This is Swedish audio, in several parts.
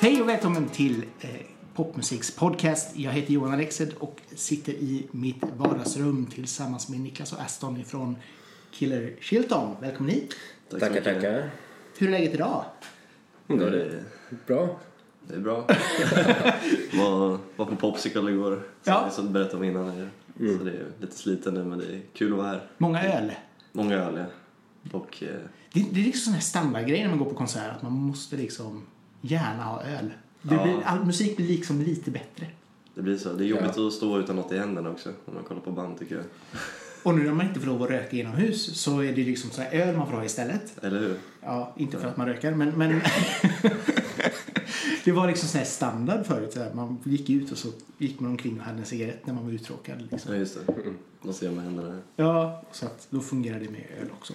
Hej och välkommen till eh, Popmusiks podcast. Jag heter Johan Alexed och sitter i mitt vardagsrum tillsammans med Niklas och Aston ifrån Killer Shilton. Välkommen hit. Tack Tackar, tackar. Hur är läget idag? Ja, det, är, Bra. det är bra. var, var på Popsicle igår, som Ja. jag berättade om innan. Här. Så det är lite sliten nu men det är kul att vara här. Många öl. Många öl ja. Och eh, Det, det är liksom sån här standardgrej när man går på konsert att man måste liksom gärna ha öl. Ja. blir, all musik blir liksom lite bättre. det blir så. Det är jobbigt att stå utan något i händerna också om man kollar på band tycker jag. Och nu när man inte får lov att röka inomhus så är det liksom så här öl man får ha istället. Eller hur? Ja, inte för att man röker, men... men det var liksom sån här standard förut. Så här. Man gick ut och så gick man omkring och hade en cigarett när man var uttråkad. Liksom. Ja just det. Måste göra med händerna här. Ja, så att då fungerar det med öl också.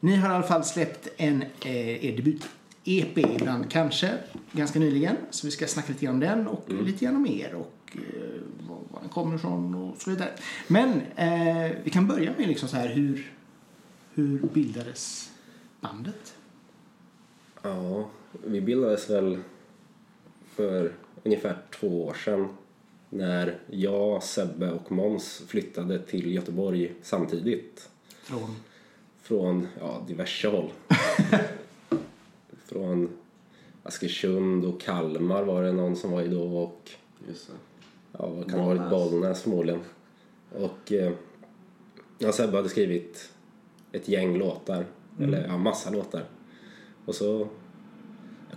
Ni har i alla fall släppt en eh, er debut-EP ibland kanske, ganska nyligen. Så vi ska snacka lite grann om den och lite grann om er och eh, var, var den kommer ifrån och så vidare. Men eh, vi kan börja med liksom så här hur, hur bildades bandet? Ja, vi bildades väl för ungefär två år sedan när jag, Sebbe och Måns flyttade till Göteborg samtidigt. Från... Från ja, diverse håll. Från Askersund och Kalmar var det någon som var i då och Just ja, vad kan det ha varit? Bollnäs förmodligen. Och eh, ja, Sebbe hade skrivit ett gäng låtar, eller ja, massa låtar. Och så,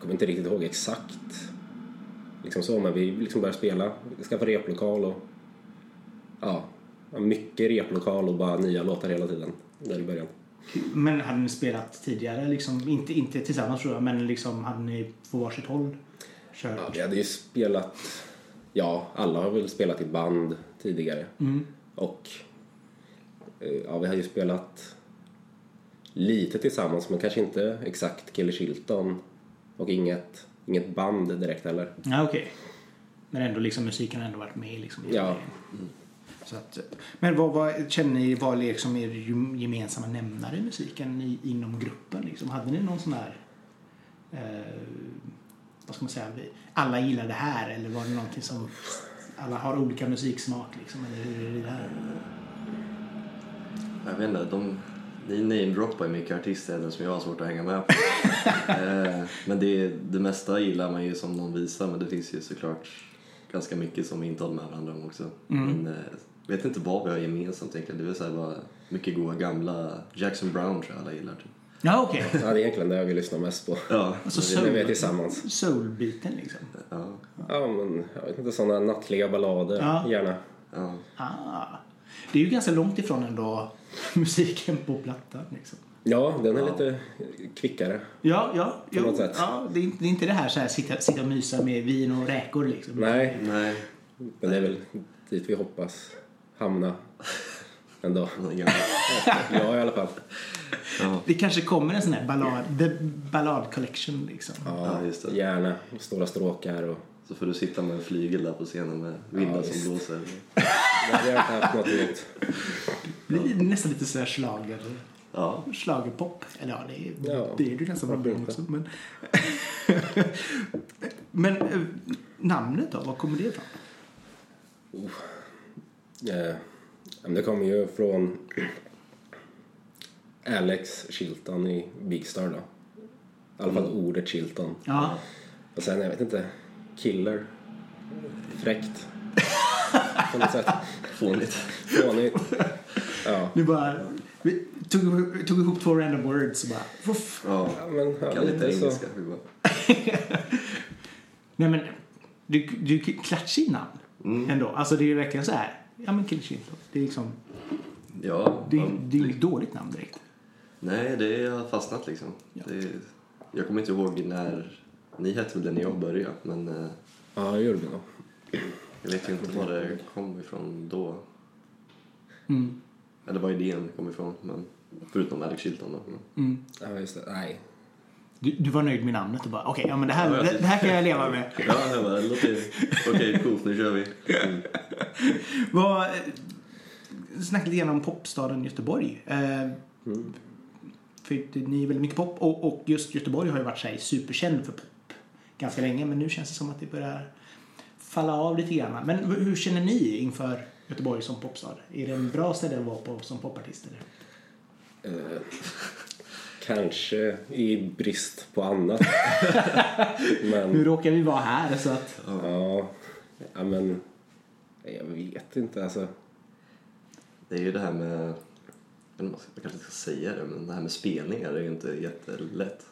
kommer inte riktigt ihåg exakt liksom så, men vi liksom började spela, skaffade replokal och ja, mycket replokal och bara nya låtar hela tiden där i början. Men hade ni spelat tidigare? Liksom, inte, inte tillsammans tror jag, men liksom hade ni på varsitt håll kört? Ja, vi hade ju spelat, ja, alla har väl spelat i band tidigare. Mm. Och eh, ja, vi har ju spelat lite tillsammans men kanske inte exakt Killer Shilton och inget, inget band direkt heller. Ja, okej. Men ändå liksom musiken har ändå varit med liksom. i Ja. grejen. Så att, men vad, vad känner ni var liksom er gem- gemensamma nämnare i musiken i, inom gruppen? Liksom? Hade ni någon sån här, eh, vad ska man säga, alla gillar det här eller var det någonting som alla har olika musiksmak liksom? Eller hur är det där? Jag vet inte, de, ni namedroppar ju mycket artister även som jag har svårt att hänga med på. eh, men det, det mesta gillar man ju som de visar men det finns ju såklart ganska mycket som vi inte håller med varandra om också. Men eh, vet inte vad vi har gemensamt egentligen. Det är väl så här bara mycket goda gamla Jackson Brown tror jag alla gillar. Typ. Ja, okej. Ja, det är egentligen det vi lyssnar mest på. Ja, Alltså, det- vi är tillsammans. Soulbiten liksom. ja, Ja, men jag vet inte, sådana nattliga ballader Ja. gärna. ja. Ah. Det är ju ganska långt ifrån ändå musiken på plattan liksom. Ja, den är Ja. lite kvickare. Ja, ja. Jo, något sätt. ja det, är, inte- det är inte det här, så här sitta, sitta och mysa med vin och räkor liksom. Nej, Nej, men det är väl dit vi hoppas hamna ändå. ingen- Jag i alla fall. ja. Det kanske kommer en sån här ballad, the ballad collection liksom. Ja, just det. Gärna stora stråkar och Så får du sitta med en flygel där på scenen med vindar Ja, som blåser. det hade jag haft något emot. Det blir nästan lite sådär slager, Ja, slagerpop. Eller ja, det är, Ja, det är det nästan bra också. Men, men eh, namnet då, var kommer det ifrån? Eh, men det kommer ju från Alex Chilton i Big Star då. I alla fall ordet Chilton. Ja, Och sen, jag vet inte, Killer. Fräckt. På något sätt. fånigt. Fånigt. Ja. nu bara, vi tog, tog ihop två random words och bara, fuff. Ja, men ja, kan lite engelska. Nej men, du, du klatschig namn ändå. Alltså det är ju verkligen så här, ja men Shilton. Det är liksom, Ja, det, ja, det är inget dåligt namn direkt. Nej, det har fastnat liksom. Ja. Det, jag kommer inte ihåg när... Ni hette väl det när jag började, men eh, Ja, det gjorde vi nog. Jag vet inte var det kom ifrån då. Mm. Eller var idén kom ifrån, men förutom Alex Chilton då. Men, Mm. Ja, just det. Nej. Du, du var nöjd med namnet och bara, okej, ja men det här, Ja, det, det här kan jag leva med. ja, det låter... Okej, coolt, nu kör vi. Mm. Vad, snacka lite grann om popstaden Göteborg. Eh, För det, ni är väldigt mycket pop och, och just Göteborg har ju varit så här, superkänd för pop ganska länge men nu känns det som att det börjar falla av lite grann. Men hur känner ni inför Göteborg som popstad? Är det en bra ställe att vara på som popartist? Eller? Eh, kanske i brist på annat. men, Nu råkar vi vara här så att... ja, ja, men jag vet inte alltså. Det är ju det här med, jag kanske inte ska säga det, men det här med spelningar är ju inte jättelätt.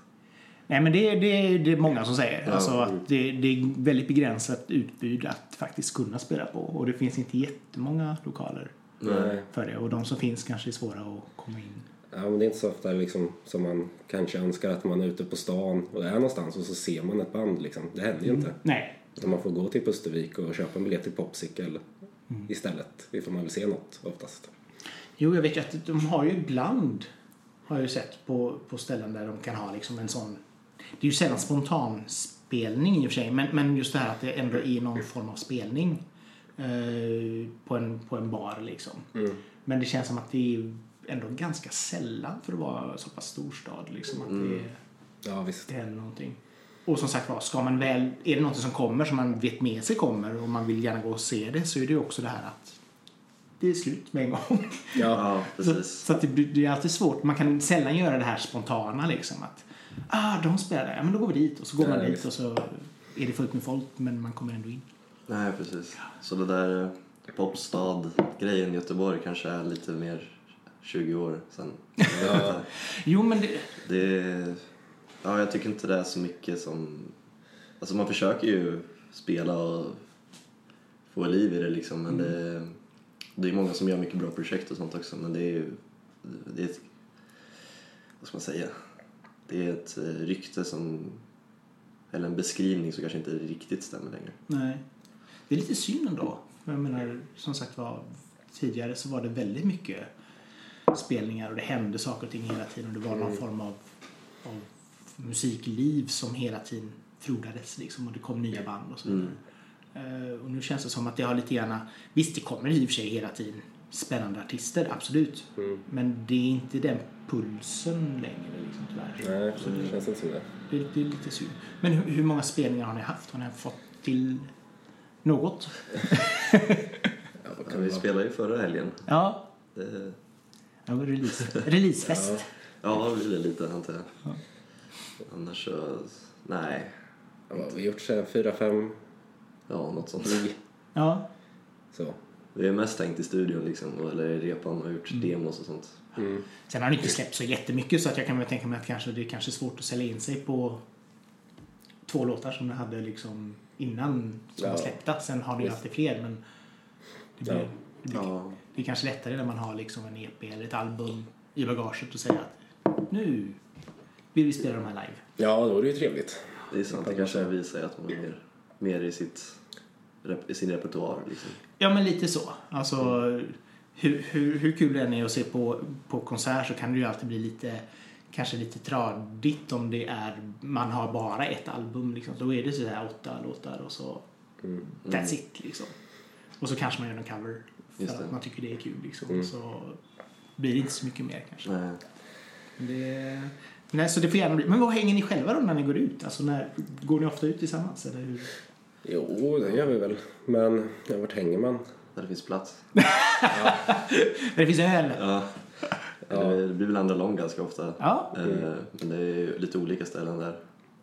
Nej men det, det, det är många som säger. Ja. Alltså att det, det är väldigt begränsat utbud att faktiskt kunna spela på. Och det finns inte jättemånga lokaler Nej. för det. Och de som finns kanske är svåra att komma in. Ja, men det är inte så ofta liksom, som man kanske önskar att man är ute på stan och är någonstans och så ser man ett band. Liksom. Det händer ju inte. Nej. Utan man får gå till Pustervik och köpa en biljett till Popsicle istället. Ifall man vill se något oftast. Jo, jag vet ju att de har ju ibland, har jag ju sett på, på ställen där de kan ha liksom en sån, det är ju sällan spontanspelning i och för sig, men, men just det här att det ändå är någon form av spelning eh, på, en, på en bar liksom. Men det känns som att det är ändå ganska sällan för att vara så pass stor stad liksom. Att det, Ja, visst. det händer någonting. Och som sagt var, ska man väl, är det något som kommer som man vet med sig kommer och man vill gärna gå och se det så är det ju också det här att det är slut med en gång. Ja, Så, precis. så att det, det är alltid svårt. Man kan sällan göra det här spontana liksom. Att, ah, de spelar där. Ja, men då går vi dit. Och så går man dit och så är det fullt med folk men man kommer ändå in. Nej, precis. Så det där eh, popstad-grejen i Göteborg kanske är lite mer 20 år sen. Ja. Jo, men det, Det ja, jag tycker inte det är så mycket som... Alltså man försöker ju spela och få liv i det liksom men det, det är många som gör mycket bra projekt och sånt också men det är ju... Det är vad ska man säga? Det är ett eh, rykte som... Eller en beskrivning som kanske inte riktigt stämmer längre. nej. Det är lite synd ändå. Jag menar, som sagt var, tidigare så var det väldigt mycket spelningar och det hände saker och ting hela tiden. Och det var någon form av, av musikliv som hela tiden frodades liksom och det kom nya band och så vidare. Eh, och nu känns det som att det har lite gärna, visst det kommer i och för sig hela tiden spännande artister, absolut. Men det är inte den pulsen längre liksom tyvärr. Nej, det känns inte som det. Det, är- det är lite synd. Men hur, hur många spelningar har ni haft? Har ni fått till något? Ja, kan det vi spelade ju förra helgen. Ja. Det, ja release, releasefest. ja, det blir det lite antar jag. Annars så... Nej. Ja, vad har vi gjort så här, fyra, fem Ja, något sånt. Ja. så. Vi är mest tänkt i studion liksom, eller i repan och gjort demos och sånt. Mm. Sen har det inte släppt så jättemycket så att jag kan väl tänka mig att kanske, det är kanske är svårt att sälja in sig på två låtar som ni hade liksom innan som Ja. var släppta. Sen har ni ju alltid fler men det, blir, Ja. det, blir, Ja, det är kanske lättare när man har liksom en EP eller ett album i bagaget och säga att nu vill vi spela de här live. Ja, då är det ju trevligt. det är sant. Det kanske visar att man är mer, mer i, sitt, i sin repertoar. Liksom. Ja, men lite så. Alltså, hur, hur, hur kul det än är att se på, på konsert så kan det ju alltid bli lite kanske lite tradigt om det är man har bara ett album liksom. Då är det så här åtta låtar och så that's it liksom. Och så kanske man gör en cover för att man tycker det är kul liksom. Så blir det inte så mycket mer kanske. Nej. Det, nej, så det får gärna bli. Men vad hänger ni själva då när ni går ut? Alltså när, går ni ofta ut tillsammans eller hur? Jo, det gör vi väl. Men ja, vart hänger man? Där det finns plats. Där det finns öl? Ja. Det blir väl andra lång ganska ofta. Ja. Eh, Men det är ju lite olika ställen där.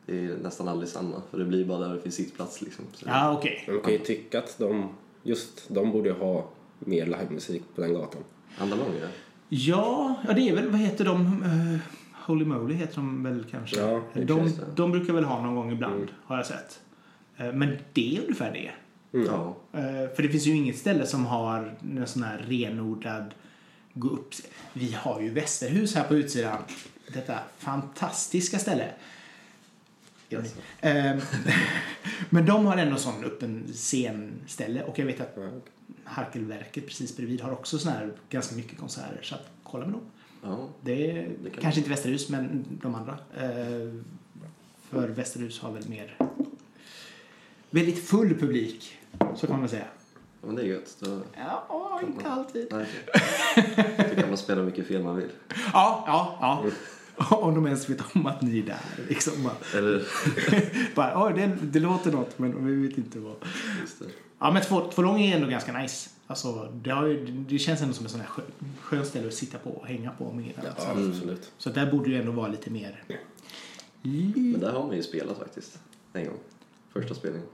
Det är nästan aldrig samma. För det blir bara där det finns sittplats liksom. Så Ja, okej. Man kan ju tycka att de, just de borde ha mer livemusik på den gatan. Andra lång ja. Ja, ja, det är väl, vad heter de? Uh, Holy Moly heter de väl kanske? Ja, de, de brukar väl ha någon gång ibland, har jag sett. Eh, men det är ungefär det. Ja. Eh, för det finns ju inget ställe som har en sån här renodlad gå upp. Vi har ju Västerhus här på utsidan. Detta fantastiska ställe. Yes. Eh, men de har ändå sån öppen scenställe och jag vet att Harkelverket precis bredvid har också sån här ganska mycket konserter så att kolla med dem. ja. Det är Det kan kanske inte Västerhus men de andra. Eh, för Västerhus har väl mer väldigt full publik så kan man säga. Ja, men det är gött. Då, Ja, inte alltid. nej. Då kan man spela mycket fel man vill. Ja, ja, ja. Om de ens vet om att ni är där. Liksom. Eller, bara, "Oj, det, det låter något, men vi vet inte vad. just det. Ja, men två, två lång är ändå ganska nice. Alltså, det, har ju, det känns ändå som en sån här skön, skön ställe att sitta på och hänga på. Med, Ja, alltså. absolut. Så där borde det ändå vara lite mer... Men där har man ju spelat faktiskt. En gång. Första spelningen.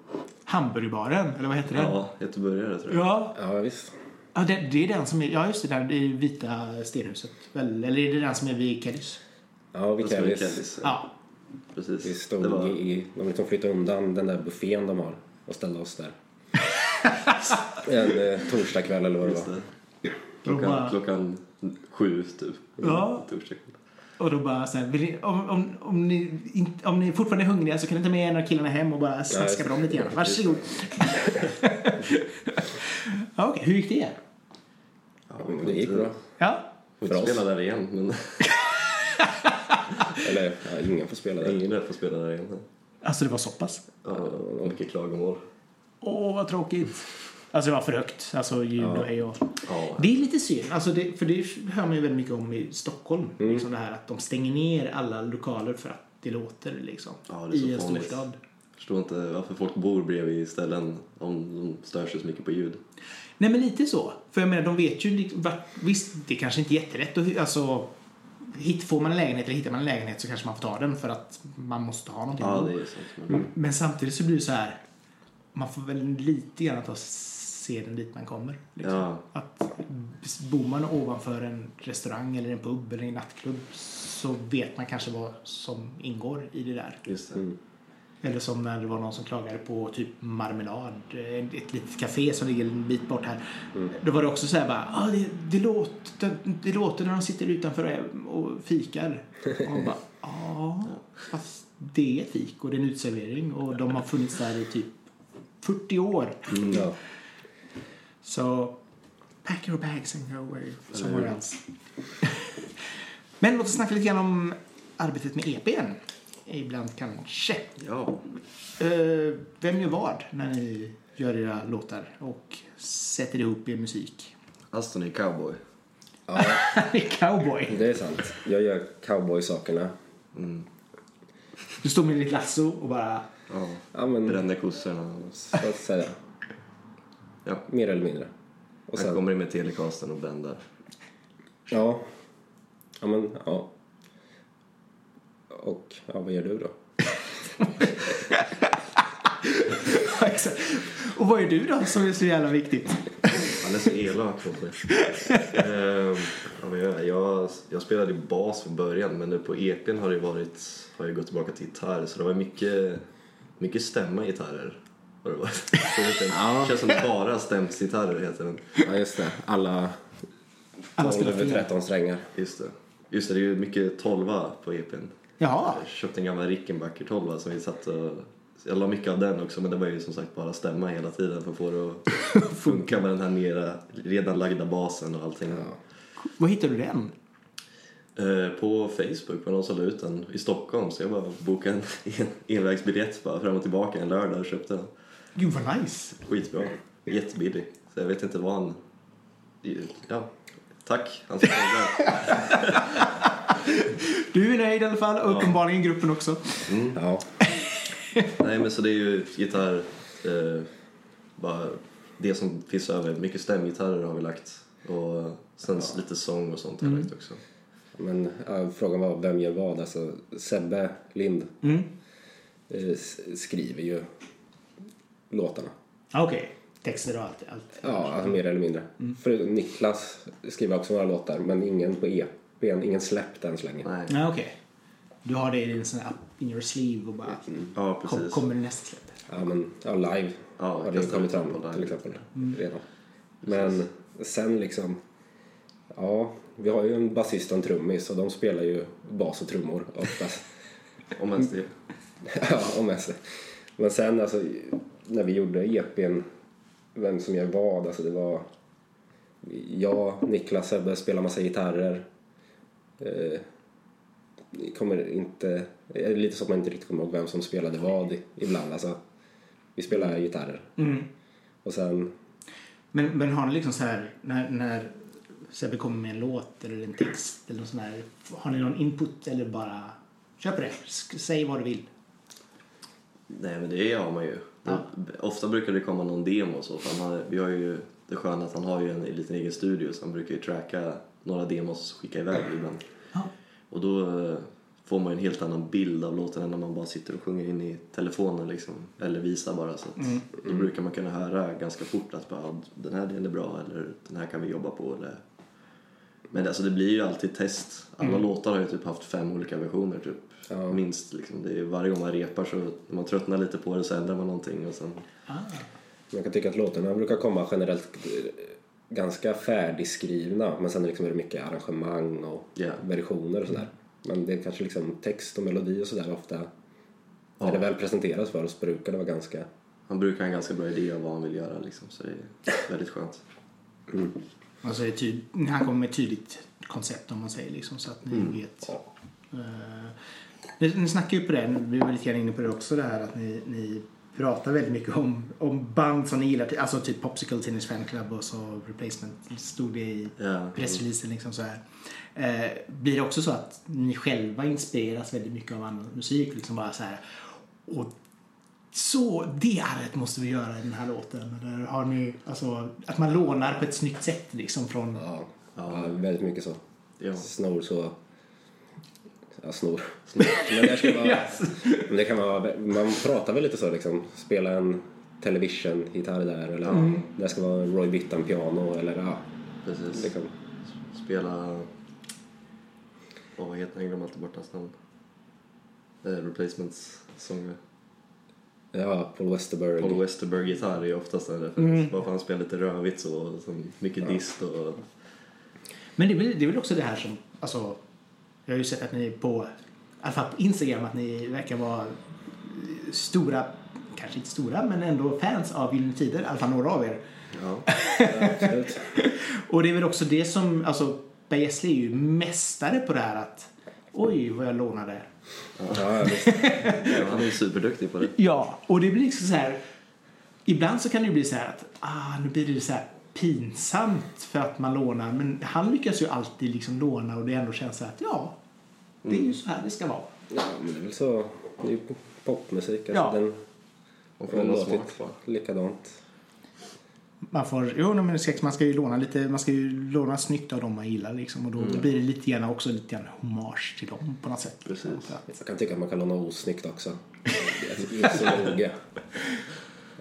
Hamburgerbaren, eller vad heter den? Ja, göteborgare tror jag. Ja, Ja, visst. ja det, det är den som är... Ja, just det, där, det är vita stenhuset. Väl, eller är det den som är vid Kellys? Ja, vi Den som är Kellys. Kellys. Ja. Precis. Vi stod Det var- i... De liksom flyttade undan den där buffén de har och ställde oss där. en eh, torsdagkväll eller vad det Just var. det. Klockan, bara- klockan sju typ. Ja. Torsdag kväll. Och då bara så här, vill ni, om, om, om, ni, om ni fortfarande är hungriga så kan ni ta med en av killarna hem och bara snaska med dem lite grann. Varsågod. ja, Okej, hur gick det? Ja, det gick bra. Ja, Får inte spela där igen, men Eller, ja, ingen får spela där. ingen får spela där igen. alltså det var så pass. Ja, mycket klagomål. Åh, vad tråkigt. Alltså det var för högt. Alltså ljud och hej och... Ja, Det är lite synd, alltså det, för det hör man ju väldigt mycket om i Stockholm. Mm. Liksom det här att de stänger ner alla lokaler för att det låter liksom. Ja, det är I en fånigt. storstad. förstår inte varför folk bor bredvid ställen om de stör sig så mycket på ljud. Nej men lite så. För jag menar de vet ju, visst det kanske inte är jättelätt att, alltså hit, får man en lägenhet eller hittar man en lägenhet så kanske man får ta den för att man måste ha någonting. Ja, det är sant. Men, Men samtidigt så blir det så här, man får väl lite grann ta seden dit man kommer. Liksom. ja, Att bor man ovanför en restaurang eller en pub eller en nattklubb så vet man kanske vad som ingår i det där. just det. Mm. Eller som när det var någon som klagade på typ marmelad, eh, ett litet café som ligger en bit bort här. Då var det också så här bara, ah, det, det, låter, det, låter när de sitter utanför och fikar. Och man bara, ja, fast det är fik och det är en utservering och de har funnits där i typ 40 år. Mm, ja. Så pack your bags and go away somewhere else. Men låt oss snacka lite grann om arbetet med EPn. Ibland kanske. Ja, Eh, vem gör vad när ni gör era låtar och sätter ihop er musik? Aston är cowboy. ja, är cowboy. det är sant. Jag gör cowboysakerna. Mm. Du står med ditt lasso och bara... Ja, Ja, men bränner kossorna. så att säga. Ja, Mer eller mindre. Och han sen, kommer in med telecasten och bändar. ja. Ja, men ja. Och ja, vad gör du då? Och vad är du då som är så jävla viktigt? Han är så elak mot mig. Ehm, jag, jag spelade bas från början men nu på EPn har det varit, har jag gått tillbaka till gitarr så det var mycket, mycket stämma gitarrer. Har det det Ja. känns som bara stämsgitarrer heter den. Ja, just det. Alla Alla 12 spelar över fel. 13 strängar. Just det. Just det, det är ju mycket tolva på EPn. Jaha. Jag köpte en gammal Rickenbacker 12 som vi satt och jag la mycket av den också men det var ju som sagt bara stämma hela tiden för att få det att funka med den här nere, redan lagda basen och allting. Ja. Var hittade du den? Eh, På Facebook var någon som la ut den i Stockholm så jag bara bokade en en envägsbiljett bara fram och tillbaka en lördag och köpte den. Gud vad nice. Skitbra. Jättebillig. Så jag vet inte vad han... Ja, tack. Han ska vara glad. Du är nöjd i alla fall och uppenbarligen gruppen också. Ja. Nej men så det är ju gitarr, eh, bara det som finns över. Mycket stämgitarrer har vi lagt och sen lite sång och sånt har jag lagt också. Men ja, frågan var vem gör vad? Alltså, Sebbe Lind Mm. eh, skriver ju låtarna. Ah, Okej. Texter och allt. allt. Ja, alltså, mer eller mindre. För Niklas skriver också några låtar, men ingen på EPn, ingen släppt än så länge. Nej. Ja, okej. Du har det i din sån här up in your sleeve och bara Ja kom, kommer det nästa släpp. Ja, men ja, live Ja, har det ju kommit fram till exempel redan. Men sen liksom, ja, vi har ju en basist och en trummis och de spelar ju bas och trummor oftast. Om ens det. ja, om jag säger. Men sen alltså, när vi gjorde EPn, vem som gör vad, alltså det var jag, Niklas, Sebbe spelar massa gitarrer. Eh, kommer inte, det är lite så att man inte riktigt kommer ihåg vem som spelade vad ibland. Alltså, vi spelar gitarrer. Mm. Och sen, Men, men har ni liksom så här, när, när Sebbe kommer med en låt eller en text eller något sånt här, har ni någon input eller bara kör på det, säg vad du vill? Nej men det har man ju. Ja. Ofta brukar det komma någon demo och så. För han har, vi har ju det sköna att han har ju en liten egen studio så han brukar ju tracka några demos och skicka iväg ibland. Ja. Och då eh, får man ju en helt annan bild av låten än när man bara sitter och sjunger in i telefonen liksom. Eller visar bara. Så att Mm. Då brukar man kunna höra ganska fort att bara, "Ja, den här delen är bra eller den här kan vi jobba på. Eller... Men alltså det blir ju alltid test. Alla Mm. låtar har ju typ haft fem olika versioner typ. Ja. Minst liksom. Det är, varje gång man repar så när man tröttnar lite på det så ändrar man någonting och sen... Ah. Man kan tycka att låtarna brukar komma generellt eh, ganska färdigskrivna men sen liksom är det mycket arrangemang och Ja. versioner och sådär. Men det är kanske liksom text och melodi och sådär ofta Ja. när det väl presenteras för oss brukar det vara ganska Han brukar ha en ganska bra idé om vad han vill göra liksom. Så det är väldigt skönt. Alltså det är tyd- han kommer med ett tydligt koncept om man säger liksom så att ni Mm. vet. Eh, ni, ni snackar ju på det, vi var lite grann inne på det också det här att ni, ni pratar väldigt mycket om, om band som ni gillar, alltså typ Popsicle Tennis Fan Club och så Replacement, stod det i Ja. pressreleasen liksom så här. Eh, blir det också så att ni själva inspireras väldigt mycket av annan musik liksom bara så här och så det arret måste vi göra i den här låten eller har ni alltså att man lånar på ett snyggt sätt liksom från Ja, Ja. ja. väldigt mycket så. Ja. Snor så... Ja, snor. Men det, ska vara, men det kan vara... Man pratar väl lite så liksom. Spela en television-gitarr där eller det ska vara Roy Bittan-piano eller ja. Precis. Liksom. Spela... Åh, vad heter han? Jag glömmer alltid bort hans namn. Eh, Replacements sångare. Ja, Paul Westerberg. Paul Westerberg-gitarr är oftast en referens. Bara för att han spelar lite rövigt så. och så mycket dist och... Men det är, väl, det är väl också det här som, alltså, jag har ju sett att ni på, i alla fall på Instagram, att ni verkar vara stora, kanske inte stora, men ändå fans av Gyllene Tider, i alla fall några av er. Ja. Absolut. Och det är väl också det som, alltså, Gessle är ju mästare på det här att, oj vad jag lånade. Ja, visst. ja, han är ju superduktig på det. Ja, och det blir liksom så här, ibland så kan det ju bli så här att, ah, nu blir det så här pinsamt för att man lånar, men han lyckas ju alltid liksom låna och det ändå känns så att, ja, det är ju så här det ska vara. ja, men det är väl så. Det är ju popmusik. Alltså, Ja. Den Man har får ha låtit likadant. Man får, jo men sex, man ska ju låna lite, man ska ju låna snyggt av dem man gillar liksom och då blir det lite grann också lite grann hommage till dem på något sätt. Precis. För att- Jag kan tycka att man kan låna osnyggt också. Det är så noga.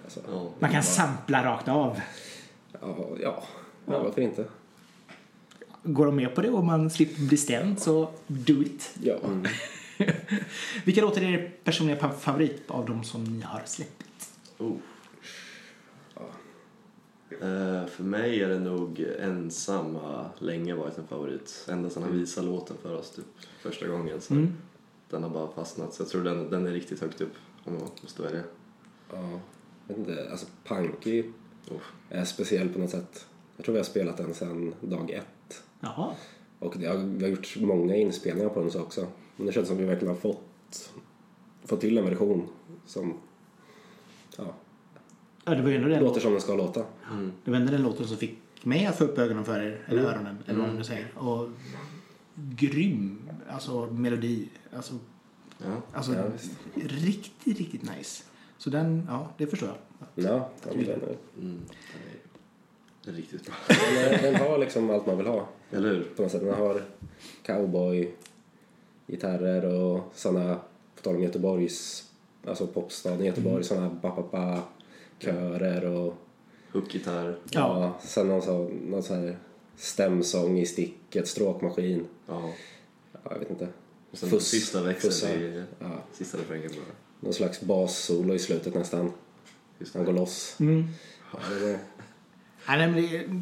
Alltså. Man kan sampla rakt av. ja, ja, ja, varför inte? Går de med på det och man slipper bli stämd så do it. Ja. Vilka låtar är er personliga favorit av de som ni har släppt? Oh. Eh, för mig är det nog ensam har länge varit en favorit. Ända sedan han visade låten för oss typ, första gången. Så Mm. Den har bara fastnat. Så jag tror den, den är riktigt högt upp om jag måste välja. ja. Jag vet inte, alltså Punky Oh. är speciell på något sätt. Jag tror vi har spelat den sedan dag ett. Jaha. Och det har, vi har gjort många inspelningar på den så också. Men det känns som att vi verkligen har fått, fått till en version som ja, Ja, det var ju ändå den, låter som den ska låta. det var ändå den låten som fick mig att få upp ögonen för er, eller öronen, eller vad man nu säger. Och grym, alltså melodi. Alltså, Ja. alltså Ja, riktigt, riktigt nice. Så den, ja, det förstår jag. Ja, ja men den, är, Mm. Det är riktigt bra. den, är, den har liksom allt man vill ha. Eller hur? på något sätt. Den har cowboy, gitarrer och sådana, på tal om Göteborgs, alltså popstaden Göteborg, Mm. sådana ba-ba-ba körer och Hookgitarr. Ja. ja. sen någon, så, någon sån här stämsång i sticket, stråkmaskin, Ja. ja, jag vet inte. Och sen Fuss, sista växeln i Ja, sista refrängen bara. Någon slags bassolo i slutet nästan. Just Han går loss. Mm. Ja, det är, Ja, nej, men det är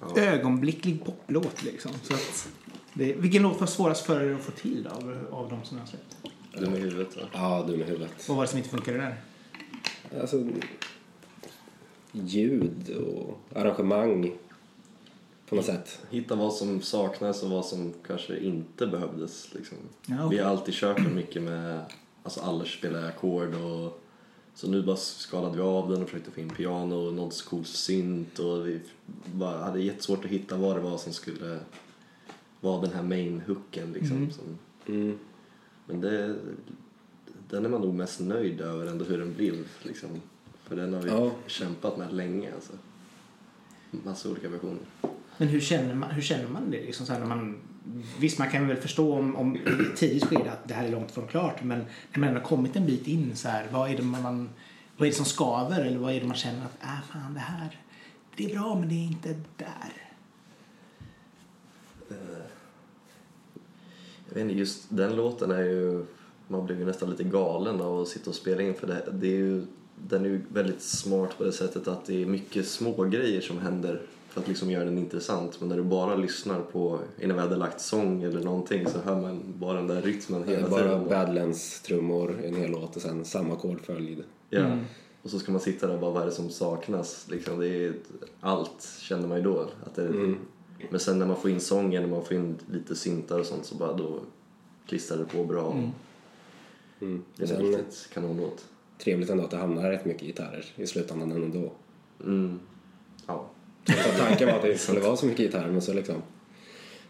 Ja. ögonblicklig poplåt liksom. Så att det, vilken låt var svårast för er att få till då, av, av de som ni har släppt? Dum i huvudet va? ja, dum i huvudet. Vad var det som inte funkade där? Alltså, ljud och arrangemang på något sätt. Hitta vad som saknas och vad som kanske inte behövdes. Liksom. Ja, okej. Vi har alltid kört mycket med, alltså alla spelar ackord och Så nu bara skalade vi av den och försökte få in piano och någon cool synt och vi bara hade jättesvårt att hitta vad det var som skulle vara den här main-hooken liksom. Mm. Som, Mm. men det, den är man nog mest nöjd över ändå hur den blev liksom. För den har vi Ja. kämpat med länge alltså. Massa olika versioner. Men hur känner man, hur känner man det? Liksom så här när man, visst, man kan väl förstå om, om i ett tidigt skede att det här är långt från klart. Men när man ändå har kommit en bit in, så här, vad, är det man, vad är det som skaver? Eller vad är det man känner att, äh, fan, det här det är bra, men det är inte där. Jag vet inte, just den låten är ju... Man blir ju nästan lite galen av att sitta och spela in för det, det är ju, den är ju väldigt smart på det sättet att det är mycket små grejer som händer för att liksom göra den intressant. Men när du bara lyssnar på, innan vi hade lagt sång eller någonting så hör man bara den där rytmen hela bara tiden. Badlands-trummor i en hel låt och sen samma ackordföljd. Ja. Och så ska man sitta där och bara, vad är det som saknas? Liksom, det är, allt känner man ju då. Att det, Men sen när man får in sången och man får in lite syntar och sånt så bara då klistrar det på bra. Mm. Det är Sen- en riktigt kanonlåt. Trevligt ändå att det hamnar rätt mycket gitarrer i slutändan ändå. Mm. Så tanken var att det inte skulle vara så mycket gitarrer men så liksom,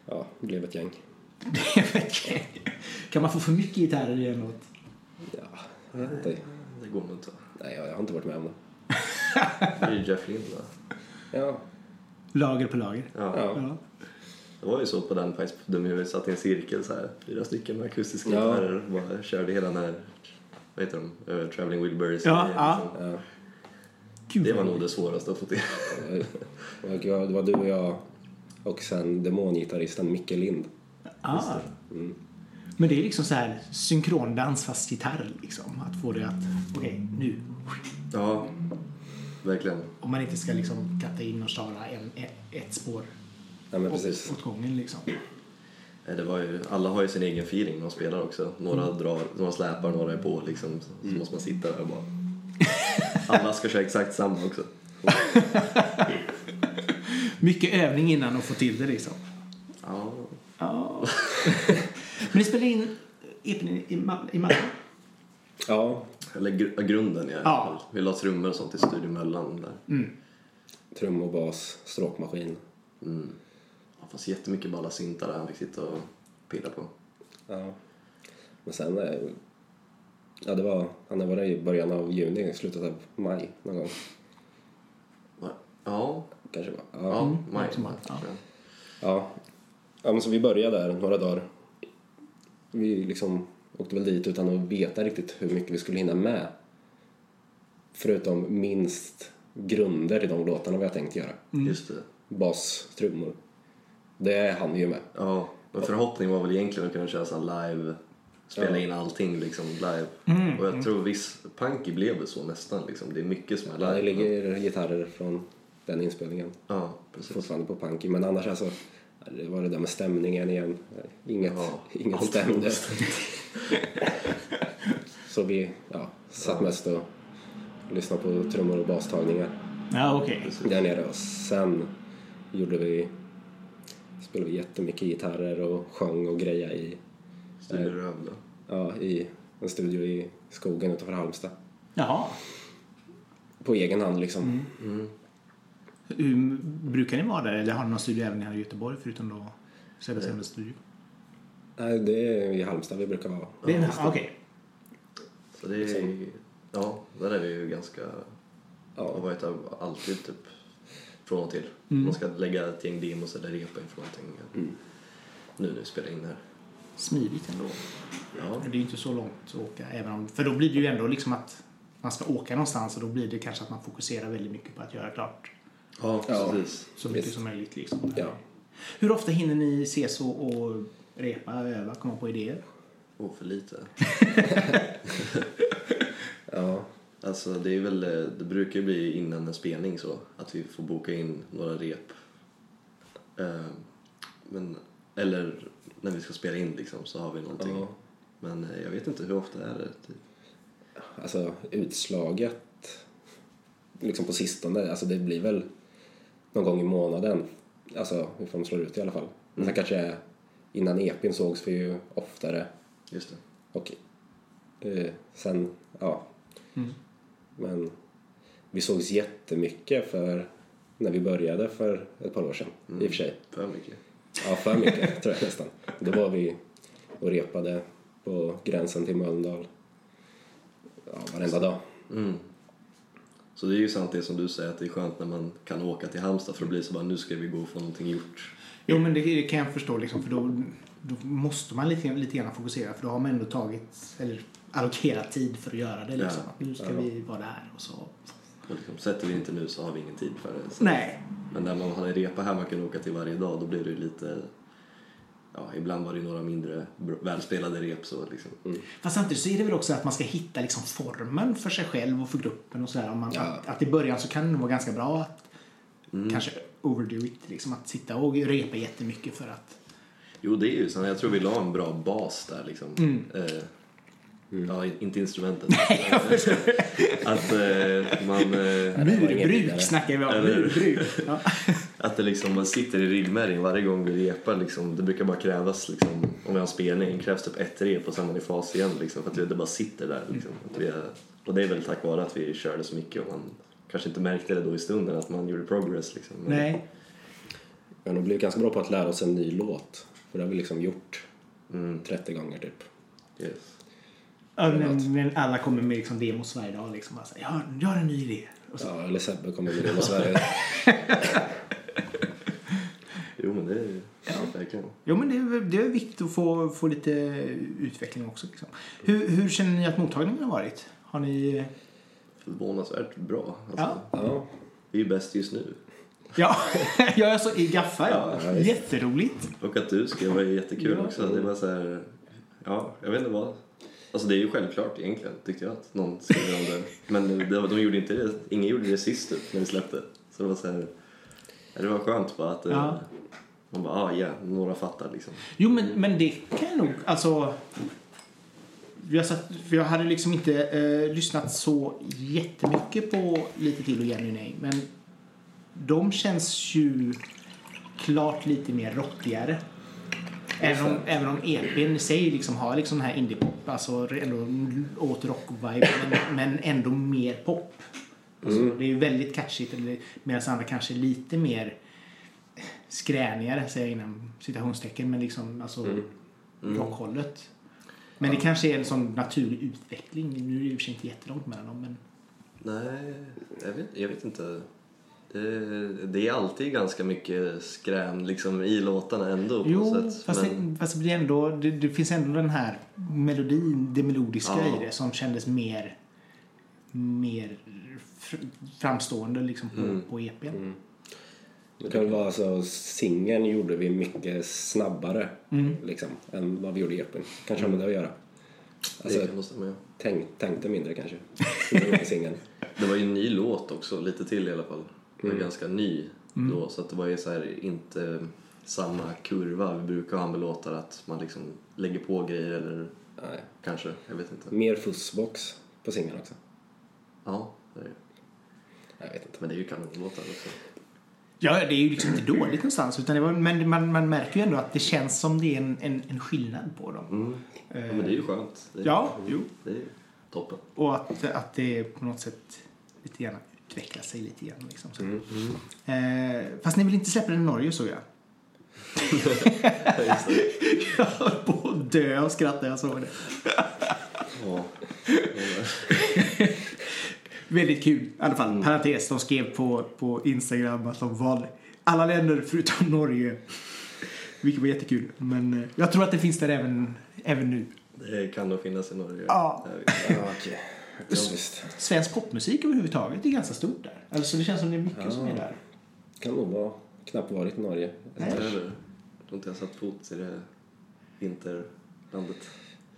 ja, det blev ett gäng. kan man få för mycket gitarrer i en låt? Ja, jag vet inte. Det går nog inte. Nej, jag har inte varit med om det. Det är ju Jeff Lynne? Ja, Lager på lager. Ja. ja. Det var ju så på den Pies de vi satt i en cirkel så här, fyra stycken med akustiska Ja. gitarrer och bara körde hela den här, vad heter de, uh, Traveling Wilburys. Ja, ja. liksom. ja. Gud, Det var nog det svåraste att få till. Det var du och jag och sen demongitarristen Micke Lind. Ah. Men det är liksom så här synkrondans fast gitarr liksom. Att få det att, okej, nu. Ja, verkligen. Om man inte ska liksom katta in och köra en, ett, spår Ja, men åt, precis. åt gången liksom. Det var ju, alla har ju sin egen feeling när de spelar också. Några, Mm. drar, några släpar, några är på liksom. Så, så måste man sitta där och bara... Alla ska köra exakt samma också. Mycket övning innan att få till det liksom. Ja, Ja. Men ni spelar in EPn i, i, Ma- i Malmö? Ja, eller gr- grunden i alla Ja. fall. Vi la trummor och sånt i Studio Möllan där. trum och bas, stråkmaskin. Mm. Ja, fast jättemycket balla syntar där han fick sitta och pilla på. Ja. Men sen, ja det var, han var där i början av juni, slutet av maj någon gång. Ja, Kanske var. ja, Ja. maj. något som att- ja. Ja. ja men så vi började där några dagar. Vi liksom åkte väl dit utan att veta riktigt hur mycket vi skulle hinna med. Förutom minst grunder i de låtarna vi har tänkt göra. Just det. Bas, trummor. Det hann vi ju med. Ja, men förhoppningen var väl egentligen att kunna köra så live, spela Ja. in allting liksom live. Och jag tror viss, Punky blev det så nästan liksom. Det är mycket som är Ja, live. det ligger gitarrer från den inspelningen Ja, precis. fortfarande på Punky. Men annars alltså, det var det där med stämningen igen. Inget, Ja, inget stämde. Så vi ja, satt mest och lyssnade på trummor och bastagningar Ja, okej. där nere. Och sen gjorde vi, spelade vi jättemycket gitarrer och sjöng och greja i, Studio Rövle. ja, i en studio i skogen utanför Halmstad. Jaha. På egen hand liksom. Hur, brukar ni vara där eller har ni någon studio även här i Göteborg förutom då Sebbe Sebes studio? Nej, det är i Halmstad vi brukar vara. Det är, det. okej. Så det är, ja, där är vi ju ganska, har Ja, varit där alltid typ från och till. Man ska lägga ett gäng demos eller repa inför någonting. Nu när vi spelar in här. Smidigt ändå. Ja, Det är ju inte så långt att åka. Även om, för då blir det ju ändå liksom att man ska åka någonstans och då blir det kanske att man fokuserar väldigt mycket på att göra klart ja, Ja. precis. så mycket Visst. som möjligt. Liksom. Ja. Hur ofta hinner ni ses och, och repa, öva, komma på idéer? Och för lite. ja. Alltså det är väl, eh, det brukar bli innan en spelning så, att vi får boka in några rep. Eh, Men, eller när vi ska spela in liksom så har vi någonting. Ja. Men eh, jag vet inte, hur ofta är det? Typ? Alltså utslaget liksom på sistone, alltså det blir väl någon gång i månaden. Alltså ifall de slår ut i alla fall. Men sen kanske innan EPn sågs vi ju oftare Just det. och eh, sen, ja. Men vi sågs jättemycket för när vi började för ett par år sedan i och för sig. För mycket. Ja, för mycket tror jag nästan. Då var vi och repade på gränsen till Mölndal. Ja, varenda dag. Mm. Så det är ju sant det som du säger att det är skönt när man kan åka till Halmstad för att bli så bara nu ska vi gå och få någonting gjort. Jo, men det, kan jag förstå liksom, för då, då måste man lite, lite grann fokusera för då har man ändå tagit, eller allokerat tid för att göra det liksom. Ja. Nu ska Ja. vi vara där och så. Och liksom, sätter vi inte nu så har vi ingen tid för det. Så. Nej. Men när man har en repa här man kan åka till varje dag då blir det ju lite Ja, ibland var det några mindre välspelade rep så liksom. Fast samtidigt så är det väl också att man ska hitta liksom formen för sig själv och för gruppen och sådär. Man, Ja. att, att i början så kan det nog vara ganska bra att kanske overdo it. Liksom att sitta och repa jättemycket för att... Jo, det är ju så. Jag tror vi la en bra bas där liksom. Eh, Ja, inte instrumentet. att eh, man... Eh, Murbruk snackar vi om. Murbruk. Ja. Att det liksom, man sitter i ryggmärgen varje gång vi repar. Liksom, det brukar bara krävas, liksom, om vi har en spelning, krävs typ ett rep och sen är man i fas igen. Liksom, för att det bara sitter där. Liksom. Att vi är, och det är väl tack vare att vi körde så mycket och man kanske inte märkte det då i stunden att man gjorde progress. Liksom. Men, Nej. Men de blev ganska bra på att lära oss en ny låt. För det har vi liksom gjort Mm, 30 gånger typ. yes. Ja, men, men alla kommer med liksom demos varje dag. Liksom, bara så här, jag, har, jag har en ny idé. Ja, eller Sebbe kommer med det med Sverige. Jo, men det är ju verkligen. Jo, men det är, det är viktigt att få, få lite utveckling också. Liksom. Hur, hur känner ni att mottagningen har varit? Har ni... Förvånansvärt bra. Alltså, Ja. Ja, Vi är bäst just nu. Ja, jag är så i gaffa. Ja. Ja. Jätteroligt. Och att du skrev var ju jättekul Ja. också. Det var så här, ja, jag vet inte vad. Alltså det är ju självklart egentligen, tyckte jag, att någon skriver om det. Men det, de gjorde inte det, ingen gjorde det sist typ, när vi släppte. Så det var så här, det var skönt bara att eh, Ja. man bara, ah, ja, några fattar liksom. Jo, men, men det kan jag nog... Alltså... Jag, satt, jag hade liksom inte eh, lyssnat så jättemycket på Lite till och Jenny Nej, men de känns ju klart lite mer rottigare. Även om, även om EPn i sig liksom har liksom här indiepop, alltså ändå åt rock-vibe, men, men ändå mer pop. Alltså, Det är ju väldigt catchigt, medan andra kanske är lite mer skränigare, säger jag inom citationstecken, men liksom alltså rockhållet. Men det kanske är en sån naturlig utveckling. Nu är det i och för sig inte jättelångt mellan dem, men Nej, jag vet, jag vet inte. Det, det är alltid ganska mycket skrän liksom, i låtarna ändå på Jo, sätt. fast, Men, det, fast det, blir ändå, det, det finns ändå den här melodin, det melodiska Ja. i det som kändes mer, mer fr- framstående liksom på, Mm. på EPn. det kan vara så singeln gjorde vi mycket snabbare Mm. liksom, än vad vi gjorde i EPn. Kanske har med det att göra. Alltså, det kan måste med. tänk, tänkte mindre kanske. Det var ju en ny låt också, lite till i alla fall. Det var Mm. ganska ny Mm. då, så att det var ju så här, inte samma kurva vi brukar ha med låtar, att man liksom lägger på grejer eller Nej. kanske, jag vet inte. Mer fussbox på singeln också. Ja, det är det. Jag vet inte. Men det är ju kanonlåtar också. Ja, det är ju liksom inte dåligt någonstans. Utan det var, men man, man märker ju ändå att det känns som det är en, en, en skillnad på dem. Mm. Ja, men det är ju skönt. Det är, Ja, jo. Det är ju toppen. Och att, att det på något sätt lite grann utvecklar sig lite grann. Liksom, så. Mm. Eh, fast ni vill inte släppa den i Norge såg jag. Jag höll på att dö och skratta när jag såg det. Ja. Väldigt kul. I alla fall, parentes. De skrev på, på Instagram att de valde alla länder förutom Norge. Vilket var jättekul. Men eh, jag tror att det finns där även, även nu. Det kan nog finnas i Norge. Ja. Ja, okej. Ja, visst. Svensk popmusik överhuvudtaget är ganska stort där. Alltså det känns som det är mycket Ja. som är där. Kan nog vara knappt varit i Norge. Nej. Jag tror inte jag satt fot i det vinterlandet.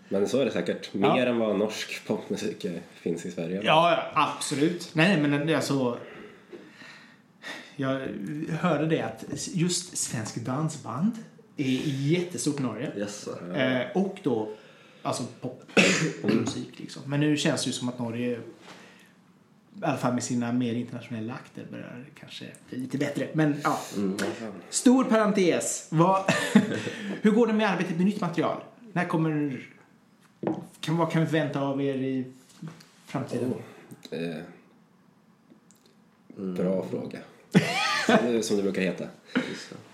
Men så är det säkert. Ja. Mer än vad norsk popmusik finns i Sverige. Ja, ja, absolut. Nej, men det är alltså... Jag hörde det att just svensk dansband är jättestort i Norge. Yes. Eh, och då alltså pop, popmusik liksom. Men nu känns det ju som att Norge, i alla fall med sina mer internationella akter, börjar kanske bli lite bättre. Men ja, Mm. stor parentes. Vad, hur går det med arbetet med nytt material? När kommer... Kan, vad kan vi förvänta av er i framtiden? Oh, Eh, Mm. bra fråga. Som det- Som det brukar heta.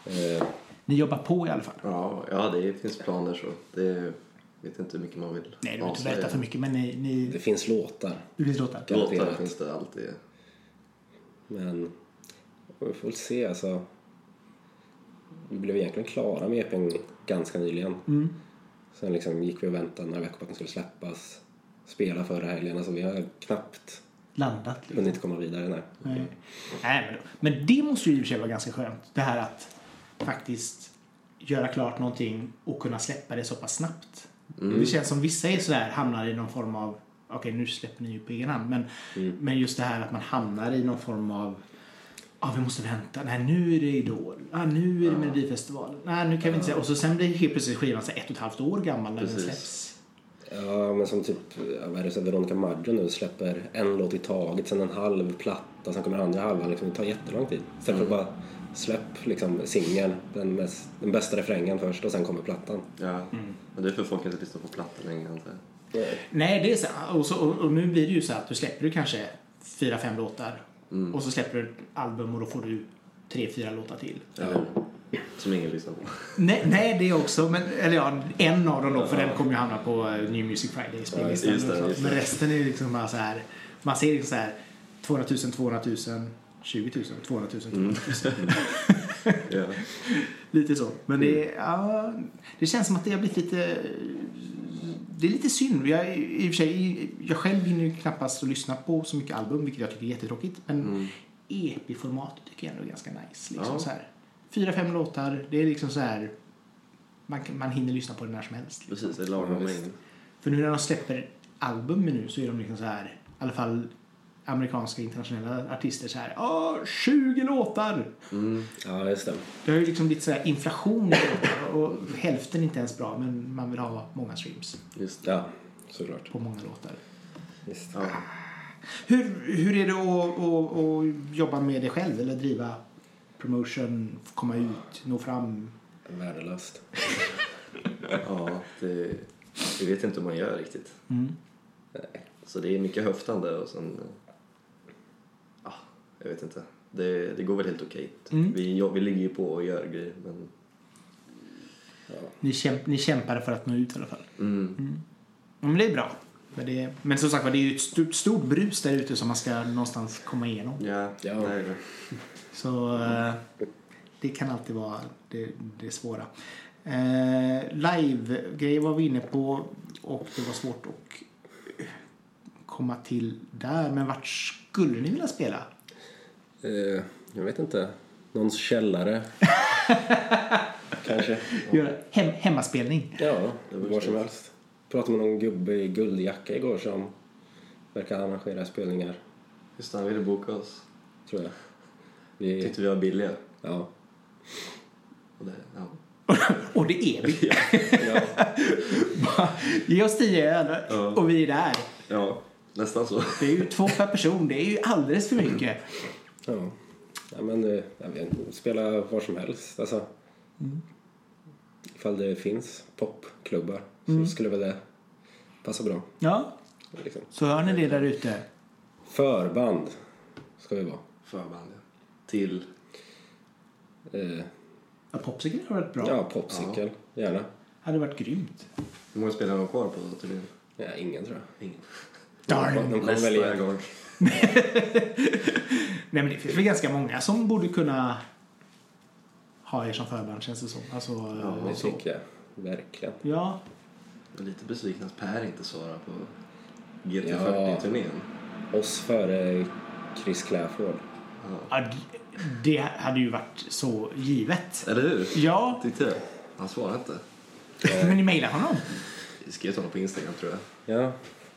Eh, Ni jobbar på i alla fall. Ja, ja, det finns planer så. Det vet inte hur mycket man vill Nej, du behöver inte berätta för mycket, men ni... det ni finns låtar. det finns låtar. Låtar finns det alltid. Men vi får väl se. Alltså, vi blev egentligen klara med EPn ganska nyligen. Mm. Sen liksom gick vi och väntade några veckor på att den skulle släppas. Spela förra helgen. Alltså, vi har knappt Landat. Liksom. hunnit komma vidare. Nej. Nej. Nej, men, men det måste ju i och för sig vara ganska skönt. Det här att faktiskt göra klart någonting och kunna släppa det så pass snabbt. Det känns som vissa är sådär, hamnar i någon form av okej nu släpper ni ju på egen hand men, men just det här att man hamnar i någon form av Ja, vi måste vänta. Nej, nu är det Idol. Ah, nu är det Melodifestivalen. Nej, nu kan vi inte säga. Och så sen blir helt plötsligt skivan så ett och ett halvt år gammal när den släpps. Ja, men som typ ja, vad är det, så Veronica Maggio nu släpper en låt i taget, sen en halv platta, sen kommer andra halvan. Liksom, det tar jättelång tid. Istället för att bara släpp liksom, singeln, den, mest- den bästa refrängen först och sen kommer plattan. Ja. Men det är för folk inte lyssnar på plattor längre antar jag. Nej, det är så. Och, så, och, och nu blir det ju så att du släpper du kanske fyra, fem låtar. Och så släpper du ett album och då får du tre, fyra låtar till. Eller Som ingen lyssnar på. Nej, nej, det också. Men, eller ja, en av dem då, för den kommer ju hamna på eh, New Music Friday spellistan. det. Men resten är liksom bara så här. Man ser liksom så här 200 000, 200 000, 20 000, 200 000, 200 000. Ja. Lite så. Men det, ja, det känns som att det har blivit lite... Det är lite synd. Jag, i och sig, jag själv hinner ju knappast att lyssna på så mycket album, vilket jag tycker är jättetråkigt. Men EP-formatet tycker jag ändå är ganska nice. Liksom Ja. så här. Fyra, fem låtar. Det är liksom så här... Man, man hinner lyssna på det när som helst. Liksom. Precis, det är lagom mängd. För nu när de släpper album nu så är de liksom så här... I alla fall amerikanska internationella artister så här. Åh, 20 låtar! Mm. Ja, just det. Det har ju liksom blivit så här inflation i låtar och hälften är inte ens bra men man vill ha många streams Just det. Ja, såklart. på många låtar. Visst. Ja. Hur, hur är det att, att, att jobba med det själv eller driva promotion, komma ut, nå fram? Värdelöst. ja, det... Vi vet inte hur man gör riktigt. Mm. Så det är mycket höftande och sen... Ja, jag vet inte. Det, det går väl helt okej. Mm. Vi, vi ligger ju på och gör grejer men... Ni, kämp, ni kämpade för att nå ut i alla fall. Mm. Ja, men det är bra. Men, det, men som sagt var, det är ju ett stort, stort brus där ute som man ska någonstans komma igenom. Ja, Ja. det är det. Så eh, det kan alltid vara det, det svåra. Eh, Live-grejer var vi inne på och det var svårt att komma till där. Men vart skulle ni vilja spela? Eh, jag vet inte. Någons källare. Kanske. Göra hem, hemmaspelning? Ja, Det var var som så. helst. Pratade med någon gubbe i guldjacka igår som verkar arrangera spelningar, Just det, han ville boka oss. tror jag. Vi, Tyckte vi var billiga. ja. Och det, ja. Och det är vi. ja. Ge oss tio öl Ja. och vi är där. ja, nästan så. Det är ju två per person. Det är ju alldeles för mycket. Ja. ja men eh, jag vet spela var som helst. Alltså, Ifall det finns popklubbar så skulle väl det passa bra. Ja, Liksom. så hör ni det där ute. Förband ska vi vara. Förband, ja. Till... Eh, Ja, Popsicle har varit bra. ja, popcykel, gärna. hade varit grymt. Hur många spelare har de kvar på turnén? Ja, ingen tror jag. Ingen. Darn. De kommer Nästa väl igen. Nej, men det finns väl ganska många som borde kunna ha er som förband känns det som. Alltså, Ja, Det så. tycker jag. Verkligen. Ja, Jag är lite besviken att Per inte svarar på Ja. GT40-turnén. Oss före Chris Clafford. Ja. ja, det hade ju varit så givet. Eller hur? Ja, Tyckte jag. Han svarar inte. men ni mejlar honom? Jag skrev till honom på Instagram tror jag. Ja,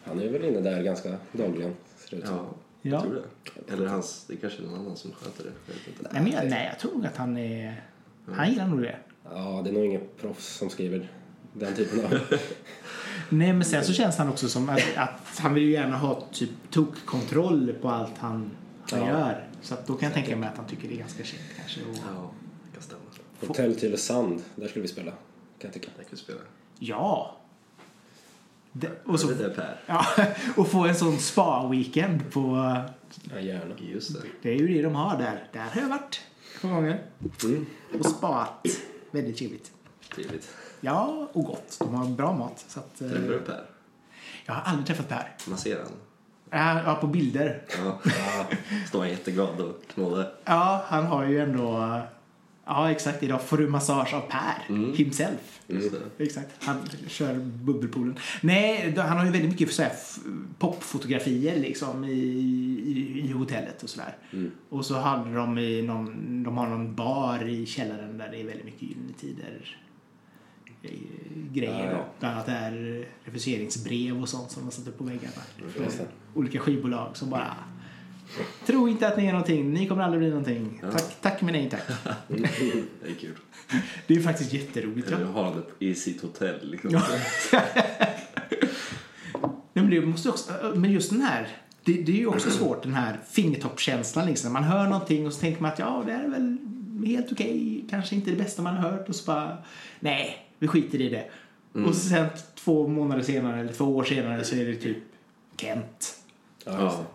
han är väl inne där ganska dagligen. Ser det ut som. Ja, Ja. jag tror det. Eller hans, det är kanske är någon annan som sköter det. Jag vet inte. Nej, men jag, nej, jag tror nog att han är... Han gillar nog det. ja, det är nog ingen proffs som skriver den typen av... Nej, men sen så känns han också som att, att han vill ju gärna ha typ tokkontroll på allt han, han Ja. gör. Så att då kan jag tänka mig att han tycker det är ganska känt kanske. Och, Ja, det kan stämma. Hotell Tylösand, där skulle vi spela. Kan jag tycka. Jag kan spela. ja, Det, och, så, Det är Per. ja, och få en sån spa-weekend på... Ja, gärna. Just det. Det är ju det de har där. Där har jag varit ett par gånger. Mm. Och spat. Väldigt trevligt. Trevligt. Ja, och gott. De har bra mat. Så att, eh, Träffar du Per? jag har aldrig träffat Per. Man ser han. Ja, ja, på bilder. Ja. Står han jätteglad och knådar. Ja, han har ju ändå... Ja, exakt. Idag får du massage av Per. Himself. Just det. Exakt. Han kör bubbelpoolen. Nej, han har ju väldigt mycket så här popfotografier liksom i, i, i hotellet och sådär. Och så hade de i någon, de har någon bar i källaren där det är väldigt mycket Gyllene Tider eh, grejer Ja, ja. Bland annat är refuseringsbrev och sånt som de satt upp på väggarna. Olika skivbolag som bara Tro inte att ni är någonting, ni kommer aldrig bli någonting. Tack, tack men nej tack. Det är kul. Det är faktiskt jätteroligt. Ja. Eller har det i sitt hotell liksom. Ja. Men, det måste också, men just den här, det, det är ju också svårt den här fingertoppskänslan liksom. Man hör någonting och så tänker man att ja, det är väl helt okej, kanske inte det bästa man har hört och så bara, nej, vi skiter i det. Och så sen två månader senare eller två år senare så är det typ Kent. Ja, Ja.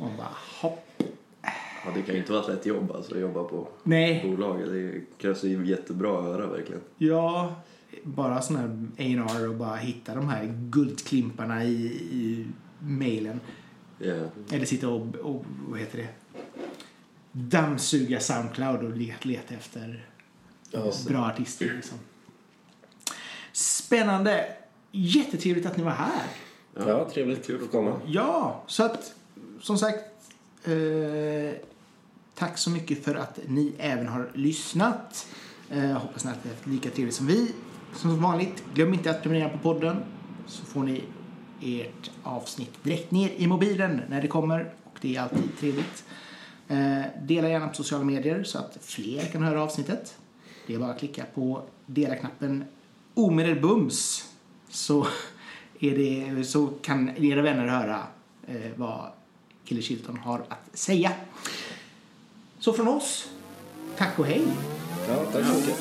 Och man bara, hopp. ja, det kan ju inte vara ett lätt jobb alltså att jobba på Nej, bolaget. Det krävs ju jättebra höra verkligen. ja, bara sån här A&R och bara hitta de här guldklimparna i, i mailen. Ja. Eller sitta och, och vad heter det? Dammsuga Soundcloud och leta, leta efter Ja, bra artister. Liksom. Spännande! Jättetrevligt att ni var här. ja, trevligt. Kul att komma. Ja, så att som sagt. Eh, tack så mycket för att ni även har lyssnat. Eh, hoppas ni att ni har haft lika trevligt som vi. Som vanligt, glöm inte att prenumerera på podden. Så får ni ert avsnitt direkt ner i mobilen när det kommer. Och det är alltid trevligt. Eh, dela gärna på sociala medier så att fler kan höra avsnittet. Det är bara att klicka på dela-knappen omedelbums. Så, är det, så kan era vänner höra eh, vad Killer Shilton har att säga. Så från oss, tack och hej! Ja, tack så mycket.